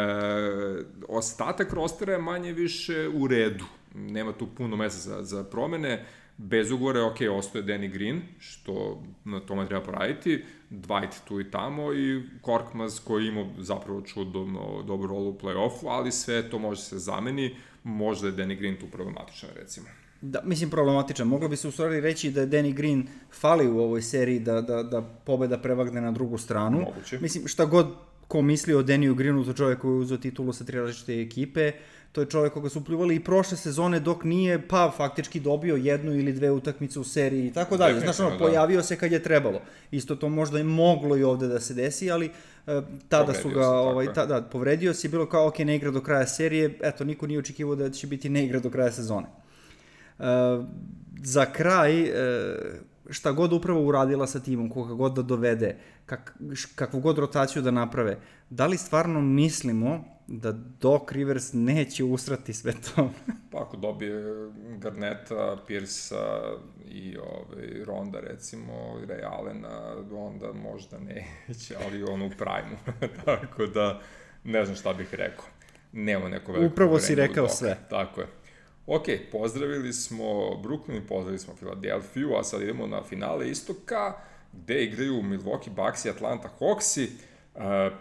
ostatak rostera je manje više u redu. nema tu puno mesta za, za promene, bez ugovora, ok, ostaje Danny Green, što na tome treba poraditi, Dwight tu i tamo i Korkmaz koji ima zapravo čudovno dobru rolu u play-offu, ali sve to može se zameni, možda je Danny Green tu problematičan, recimo. Da, mislim problematičan. Moglo bi se u stvari reći da je Danny Green fali u ovoj seriji da, da, da pobeda prevagne na drugu stranu. Moguće. Mislim, šta god ko misli o Danny Greenu, to čovjek koji je uzeo titulu sa tri različite ekipe, to je čovjek koga su pljuvali i prošle sezone dok nije, pa faktički dobio jednu ili dve utakmice u seriji i tako dalje. Znaš, ono, da. pojavio se kad je trebalo. Isto to možda je moglo i ovde da se desi, ali e, tada su Povredio ga, se, ovaj, je. ta, da, povredio se bilo kao, ok, ne igra do kraja serije, eto, niko nije očekivao da će biti ne igra do kraja sezone. E, za kraj, e, šta god upravo uradila sa timom, koga god da dovede, kak, kakvu god rotaciju da naprave, da li stvarno mislimo da Doc Rivers neće usrati sve to? Pa ako dobije Garneta, Pirsa i ovaj, Ronda recimo, i Ray Allena, onda možda neće, ali on u prime Tako da, ne znam šta bih rekao. Nema neko veliko Upravo si rekao sve. Tako je. Ok, pozdravili smo Brooklyn, pozdravili smo Filadelfiju, a sad idemo na finale istoka, gde igraju Milwaukee Bucks i Atlanta Hawksi.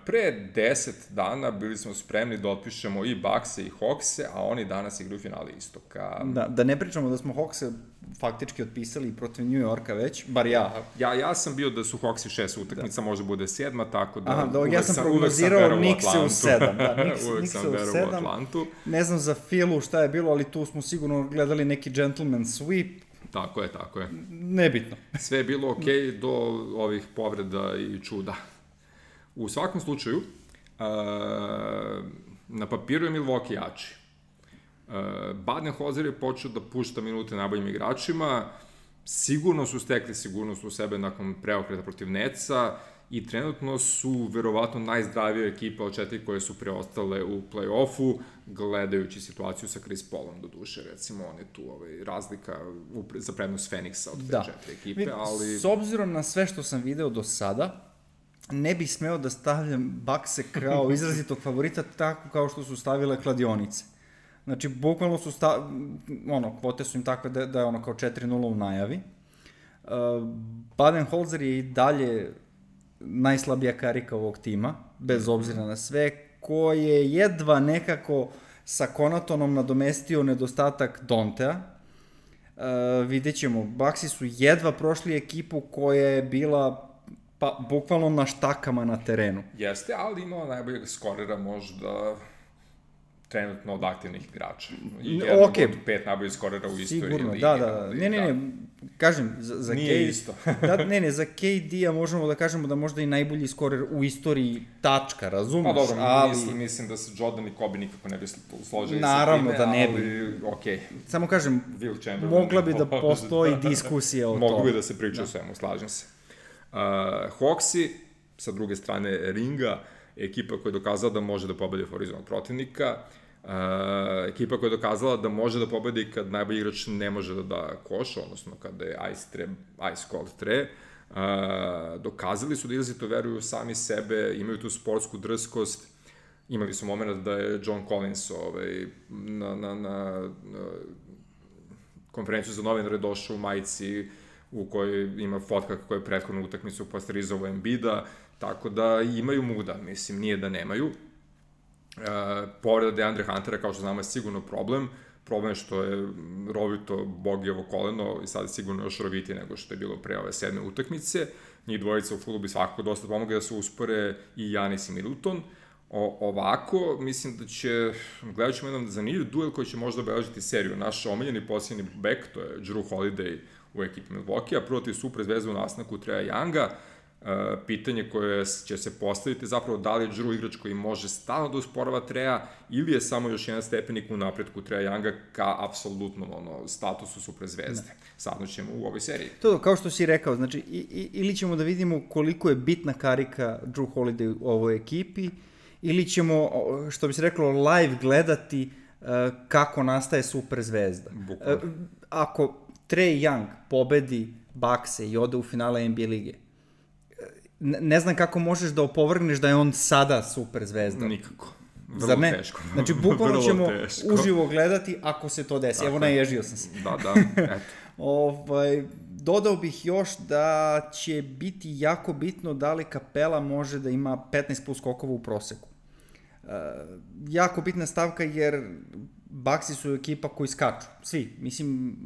Pre 10 dana bili smo spremni da otpišemo i Buckse i Hawkse, a oni danas igraju finale istoka. Da, da ne pričamo da smo Hawkse faktički otpisali protiv New Yorka već, bar ja. Ja, ja sam bio da su Hawksi šest utakmica, da. može bude sedma, tako da... Aha, da, ja sam uvek prognozirao Knickse u sedam, da, Knicks- uvek Knickse sam verovao sedam. Atlantu. Ne znam za Filu šta je bilo, ali tu smo sigurno gledali neki gentleman sweep, Tako je, tako je. nebitno. Sve je bilo okej okay do ovih povreda i čuda. U svakom slučaju, uh, na papiru je Milwaukee jači. Uh, Baden-Hozer je počeo da pušta minute najboljim igračima, sigurno su stekli sigurnost u sebe nakon preokreta protiv Neca i trenutno su verovatno najzdravija ekipa od četiri koje su preostale u play-offu, gledajući situaciju sa Chris Paulom do duše, recimo on je tu ovaj, razlika u, za prednost Feniksa od te Da. četiri ekipe, ali... S obzirom na sve što sam video do sada, ne bih smeo da stavljam Bakse kao izrazitog favorita tako kao što su stavile kladionice. Znači, bukvalno su sta... ono, kvote su im takve da, da je ono kao 4-0 u najavi. Uh, Baden-Holzer je i dalje najslabija karika ovog tima, bez obzira na sve, ko je jedva nekako sa Konatonom nadomestio nedostatak Dontea. Uh, vidjet ćemo, Baxi su jedva prošli ekipu koja je bila pa, bukvalno na štakama na terenu. Jeste, ali imao najboljeg skorera možda trenutno od aktivnih igrača. I N- jednog okej. od pet najboljih skorera u istoriji Sigurno, da, da, da. Ne, ne, ne, kažem, za, za Nije K- isto. da, ne, ne, za KD-a možemo da kažemo da možda i najbolji skorer u istoriji tačka, razumeš? Pa dobro, ali, mislim, mislim da se Jordan i Kobe nikako ne bi složili Naravno sa time, da ne bi. ali, okej, samo kažem, Chamberlain. mogla bi da postoji diskusija o Mogu bi tome. da se priča da. o svemu, slažem se. Uh, Hawksi, sa druge strane ringa, ekipa koja je dokazala da može da pobedi favorizovanog protivnika, uh, ekipa koja je dokazala da može da pobedi kad najbolji igrač ne može da da koš, odnosno kada je ice, tre, ice cold tre, Uh, dokazali su da izrazito veruju sami sebe, imaju tu sportsku drskost, imali su moment da je John Collins ovaj, na, na, na, na konferenciju za novinare došao u majici u kojoj ima fotka kako je prethodnu utakmicu posterizovao Embida, tako da imaju muda, mislim, nije da nemaju. E, povreda Deandre Huntera, kao što znamo, je sigurno problem. Problem je što je rovito Bogijevo koleno i sad je sigurno još rovitije nego što je bilo pre ove sedme utakmice. Njih dvojica u fulu bi svakako dosta pomogli da se uspore i Janis i Middleton. O, ovako, mislim da će, gledat ćemo jedan zanimljiv duel koji će možda obeležiti seriju. Naš omiljeni posljednji bek, to je Drew Holiday u ekipi Milwaukee, a protiv Super zvezda u nastavku Treja Younga. Uh, pitanje koje će se postaviti zapravo da li je Drew igrač koji može stalno da usporava Treja ili je samo još jedan stepenik u napretku Treja Younga ka apsolutnom ono, statusu Super zvezde. Ne. Saznaćemo u ovoj seriji. To, kao što si rekao, znači, i, i, ili ćemo da vidimo koliko je bitna karika Drew Holiday u ovoj ekipi, ili ćemo, što bi se reklo, live gledati uh, kako nastaje super zvezda. Bukvalno. Uh, ako Trey Young pobedi Bakse i ode u finale NBA lige, ne, znam kako možeš da opovrgneš da je on sada super zvezda. Nikako. Vrlo Zar ne? teško. Znači, bukvalno ćemo teško. uživo gledati ako se to desi. Evo, Tako je. naježio sam se. Da, da, eto. Ovaj, dodao bih još da će biti jako bitno da li kapela može da ima 15 plus skokova u proseku. E, jako bitna stavka jer Baxi su ekipa koji skaču. Svi. Mislim,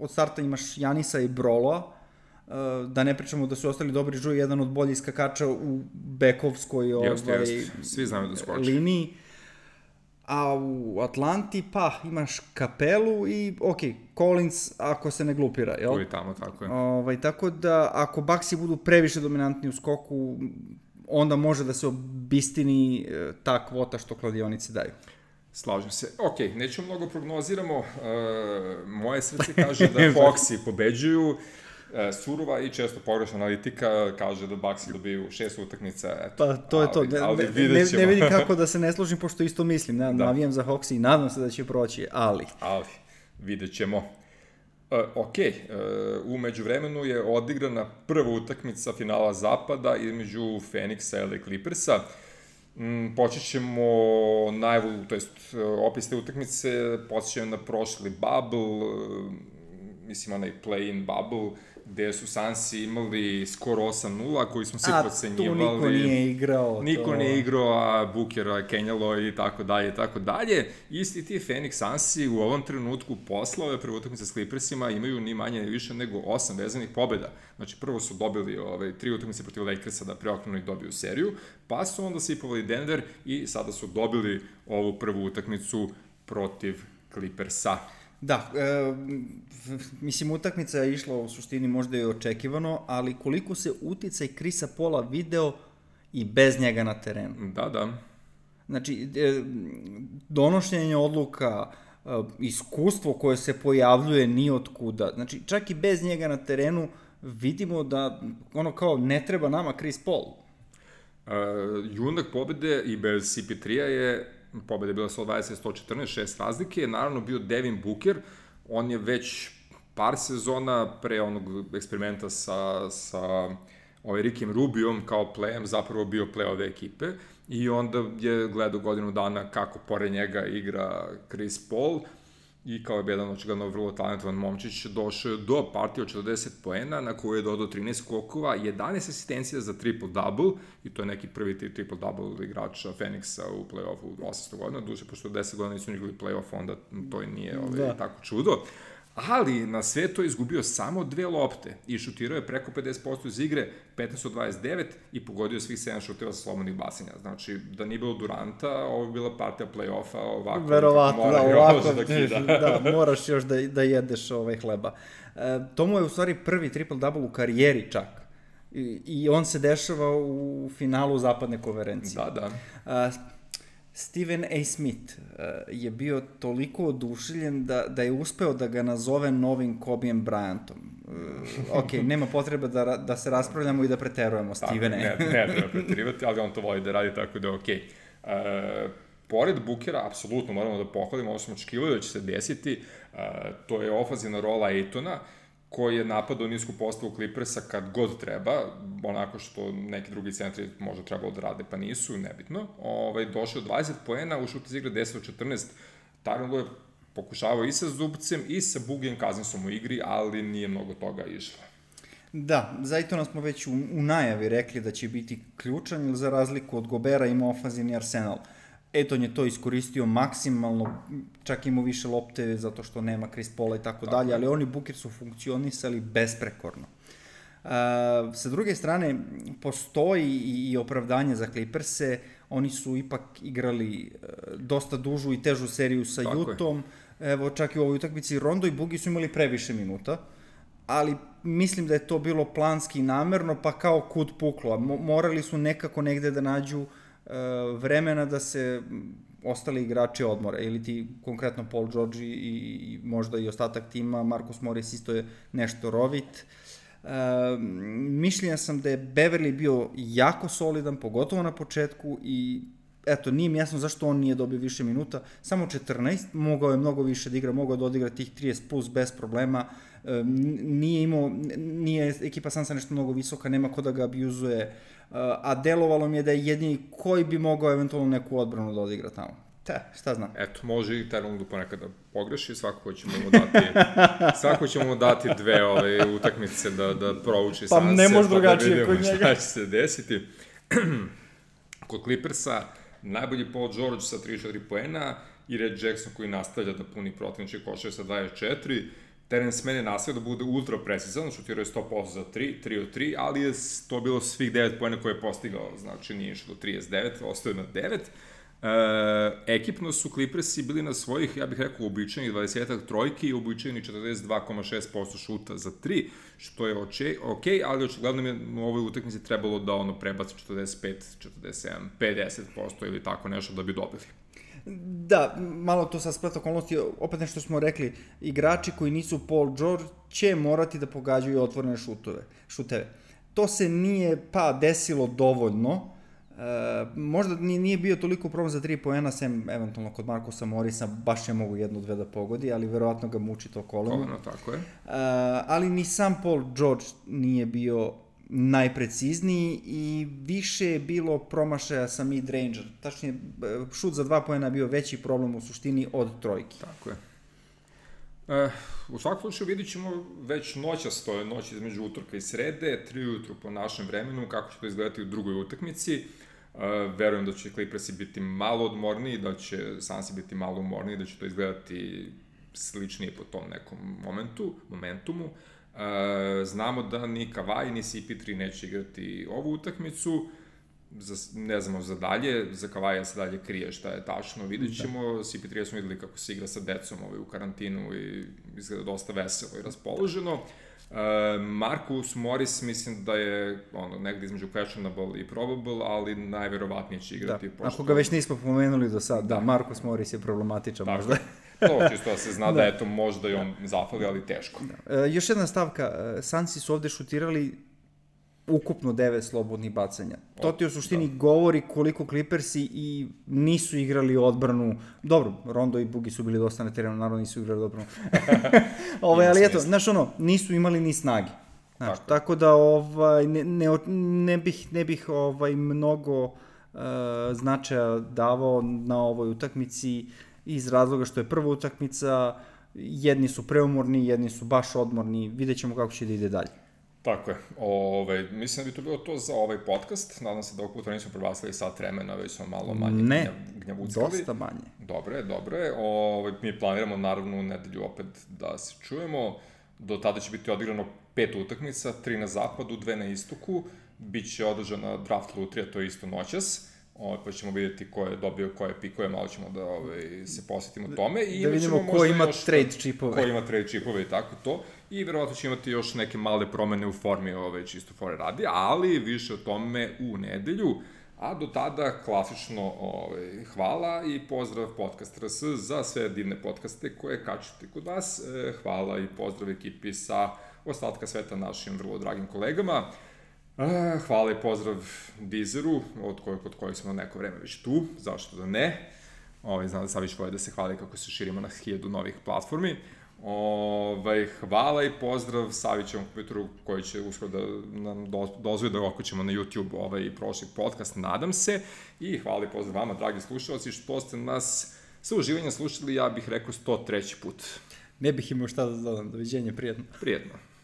od starta imaš Janisa i Broloa, e, da ne pričamo da su ostali dobri žuj, jedan od boljih skakača u bekovskoj Jeste, ovaj, jeste. Svi znaju da skoče. liniji. A u Atlanti, pa, imaš kapelu i, ok, Collins ako se ne glupira, jel? Tu i tamo, tako je. Ovaj, tako da, ako Baxi budu previše dominantni u skoku, onda može da se obistini e, ta kvota što kladionici daju. Slažem se. Ok, nećemo mnogo prognoziramo. E, moje srce kaže da Foxi pobeđuju. E, surova i često pogrešna analitika kaže da Baxi dobiju šest utakmica. Eto. Pa to je to. Ali, Ne, ali ne, ne, ne vidim kako da se ne složim, pošto isto mislim. Ne, Da. Navijam za Hoxi i nadam se da će proći, ali... ali vidjet ćemo. E, ok, e, u međuvremenu je odigrana prva utakmica finala Zapada između Feniksa i Clippersa. Mm, počet ćemo najavu, to jest opis te utakmice, počet na prošli bubble, mislim onaj play-in bubble, gde su Sansi imali skor 8-0, koji smo svi A, procenjivali. tu niko nije igrao. Niko to... nije igrao, a Booker, a Kenjalo i tako dalje i tako dalje. Isti ti Phoenix Sunsi u ovom trenutku posle ove prve utakmice s Clippersima imaju ni manje ni više nego osam vezanih pobeda. Znači prvo su dobili ove, tri utakmice protiv Lakersa da preokrenu i dobiju seriju, pa su onda sipovali Denver i sada su dobili ovu prvu utakmicu protiv Clippersa. Da, e, mislim, utakmica je išla u suštini možda i očekivano, ali koliko se uticaj Krisa Pola video i bez njega na terenu. Da, da. Znači, e, donošenje odluka, e, iskustvo koje se pojavljuje ni od kuda. Znači, čak i bez njega na terenu vidimo da, ono kao, ne treba nama Chris Paul. Uh, junak pobede i bez CP3-a je, pobeda je bila 120-114, šest razlike, je naravno bio Devin Booker, on je već par sezona pre onog eksperimenta sa, sa ovaj Rikim Rubijom kao playem zapravo bio play ove ekipe. I onda je gledao godinu dana kako pored njega igra Chris Paul i kao je jedan očigledno vrlo talentovan momčić došao do partije od 40 poena na koju je dodao 13 skokova, 11 asistencija za triple-double i to je neki prvi triple-double igrača Feniksa u play-offu 800 godina, duže pošto 10 godina nisu igrali play-off, onda to i nije ovaj, Da. tako čudo. Ali na sve to je izgubio samo dve lopte i šutirao je preko 50% iz igre, 15 od 29 i pogodio svih 7 šuteva sa slobodnih bacanja. Znači, da nije bilo Duranta, ovo bi bila partija play-offa, ovako Verovatno, mora da, ovako, da kida. da, moraš još da, da jedeš ovaj hleba. E, to mu je u stvari prvi triple-double u karijeri čak. I, I on se dešava u finalu zapadne konferencije. Da, da. A, Steven A. Smith uh, je bio toliko oduševljen da, da je uspeo da ga nazove novim Kobijem Bryantom. Uh, ok, nema potrebe da, da se raspravljamo i da preterujemo, Tako, Stevene. ne, ne treba pretirivati, ali on to voli da radi tako da je okej. E, pored Bukera, apsolutno moramo da pohvalimo, ovo smo očekivali da će se desiti, e, to je ofazina rola Ejtona, koji je napadao nisku postavu Clippersa kad god treba, onako što neki drugi centri možda trebalo da rade, pa nisu, nebitno. Ovaj, došao 20 poena, u šut iz igre 10 od 14, Tyron Lue je pokušavao i sa Zubcem i sa Bugijem Kazinsom u igri, ali nije mnogo toga išlo. Da, Zajtona smo već u, u najavi rekli da će biti ključan, jer za razliku od Gobera ima ofanzivni arsenal. Eton je to iskoristio maksimalno, čak imao više lopte zato što nema Chris Paula i tako, dalje, ali oni Booker su funkcionisali besprekorno. Uh, sa druge strane, postoji i, i opravdanje za Clippers-e, oni su ipak igrali uh, dosta dužu i težu seriju sa Tako je. Jutom, evo čak i u ovoj utakmici Rondo i Bugi su imali previše minuta, ali mislim da je to bilo planski i namerno, pa kao kud puklo. morali su nekako negde da nađu uh, vremena da se ostali igrači odmore, ili ti konkretno Paul George i, i možda i ostatak tima, Marcus Morris isto je nešto rovit. Uh, mišljenja sam da je Beverly bio jako solidan, pogotovo na početku i eto, nije mi jasno zašto on nije dobio više minuta, samo 14, mogao je mnogo više da igra, mogao da odigra tih 30 plus bez problema, E, nije imao, nije ekipa Sansa nešto mnogo visoka, nema ko da ga abuzuje, a delovalo mi je da je jedini koji bi mogao eventualno neku odbranu da odigra tamo. Te, šta znam. Eto, može i Terlandu ponekad da pogreši, svako ćemo mu dati, svako ćemo mu dati dve ove utakmice da, da prouči pa ne može drugačije da kod njega. Šta će se desiti. kod Clippersa, najbolji Paul George sa 34 poena i Red Jackson koji nastavlja da puni protivničke košare sa 24. Terence Mann je nastavio da bude ultra precizan, šutirao je 100% za 3, 3 od 3, ali je to bilo svih 9 pojena koje je postigao, znači nije išlo do 39, ostao je na 9. E, ekipno su Clippersi bili na svojih, ja bih rekao, običajnih 20 trojki i običajnih 42,6% šuta za 3, što je oče, ok, ali očigledno mi je u ovoj utakmici trebalo da ono prebaci 45, 47, 50% ili tako nešto da bi dobili. Da, malo to sa splet okolnosti, opet nešto smo rekli, igrači koji nisu Paul George će morati da pogađaju otvorene šutove, šuteve. To se nije pa desilo dovoljno, E, možda nije, nije bio toliko problem za 3 poena, sem eventualno kod Markusa Morisa, baš je mogu jednu, dve da pogodi, ali verovatno ga muči to koleno. Koleno, tako je. E, ali ni sam Paul George nije bio najprecizniji i više je bilo promašaja sa mid ranger. Tačnije, šut za dva poena bio veći problem u suštini od trojki. Tako je. E, u svakom slučaju vidit ćemo već noća stoje, noć između utorka i srede, tri ujutru po našem vremenu, kako će to izgledati u drugoj utakmici. Uh, verujem da će Clippersi biti malo odmorniji, da će Sansi biti malo umorniji, da će to izgledati sličnije po tom nekom momentu, momentumu. Znamo da ni Kavaj ni CP3 neće igrati ovu utakmicu, za, ne znamo za dalje, za Kavaja se dalje krije šta je tačno, vidit da. ćemo, da. CP3 smo videli kako se igra sa decom ovaj, u karantinu i izgleda dosta veselo i raspoloženo. Uh, Marcus Morris mislim da je ono, negde između questionable i probable, ali najverovatnije će igrati. Da. Pošto... Ako ga već nismo pomenuli do sada, da, da Marcus Morris je problematičan možda. To čisto da se zna da, da eto možda i on zafali, ali teško. Da. Uh, još jedna stavka, uh, Sansi su ovde šutirali ukupno devet slobodnih bacanja. To ti u suštini da. govori koliko Clippersi i nisu igrali odbranu. Dobro, Rondo i Bugi su bili dosta na terenu, naravno nisu igrali odbranu. Ove, ali eto, znaš ono, nisu imali ni snage. Znaš, tako. tako da ovaj, ne, ne, ne bih, ne bih ovaj, mnogo uh, značaja davao na ovoj utakmici iz razloga što je prva utakmica, jedni su preumorni, jedni su baš odmorni, vidjet ćemo kako će da ide dalje. Tako je. Ove, mislim da bi to bilo to za ovaj podcast. Nadam se da ovog puta nismo prebasili sat vremena, već smo malo manje ne, gnjavuckali. dosta manje. Dobre, dobre. Ove, mi planiramo naravno u nedelju opet da se čujemo. Do tada će biti odigrano pet utakmica, tri na zapadu, dve na istoku. Biće održana draft lutrija, to je isto noćas. Ovaj, pa ćemo vidjeti ko je dobio koje pikove, malo ćemo da ovaj, se posjetimo tome. I da vidimo ko ima trade čipove. Ko ima trade čipove i tako to. I verovatno će imati još neke male promene u formi ove čisto fore radi, ali više o tome u nedelju. A do tada klasično ove, hvala i pozdrav Podcast RS za sve divne podcaste koje kačete kod vas. E, hvala i pozdrav ekipi sa ostatka sveta našim vrlo dragim kolegama. Hvala i pozdrav Deezeru, od kojeg, od kojeg smo neko vreme već tu, zašto da ne. Ovaj, znam da sad već vole da se hvali kako se širimo na hiljadu novih platformi. Ovaj, hvala i pozdrav Savićevom kompjuteru koji će uskoro da nam do, da okućemo na YouTube ovaj prošli podcast, nadam se. I hvala i pozdrav vama, dragi slušalci, što ste nas sa uživanjem slušali, ja bih rekao 103. put. Ne bih imao šta da dodam, doviđenje, prijetno. Prijetno.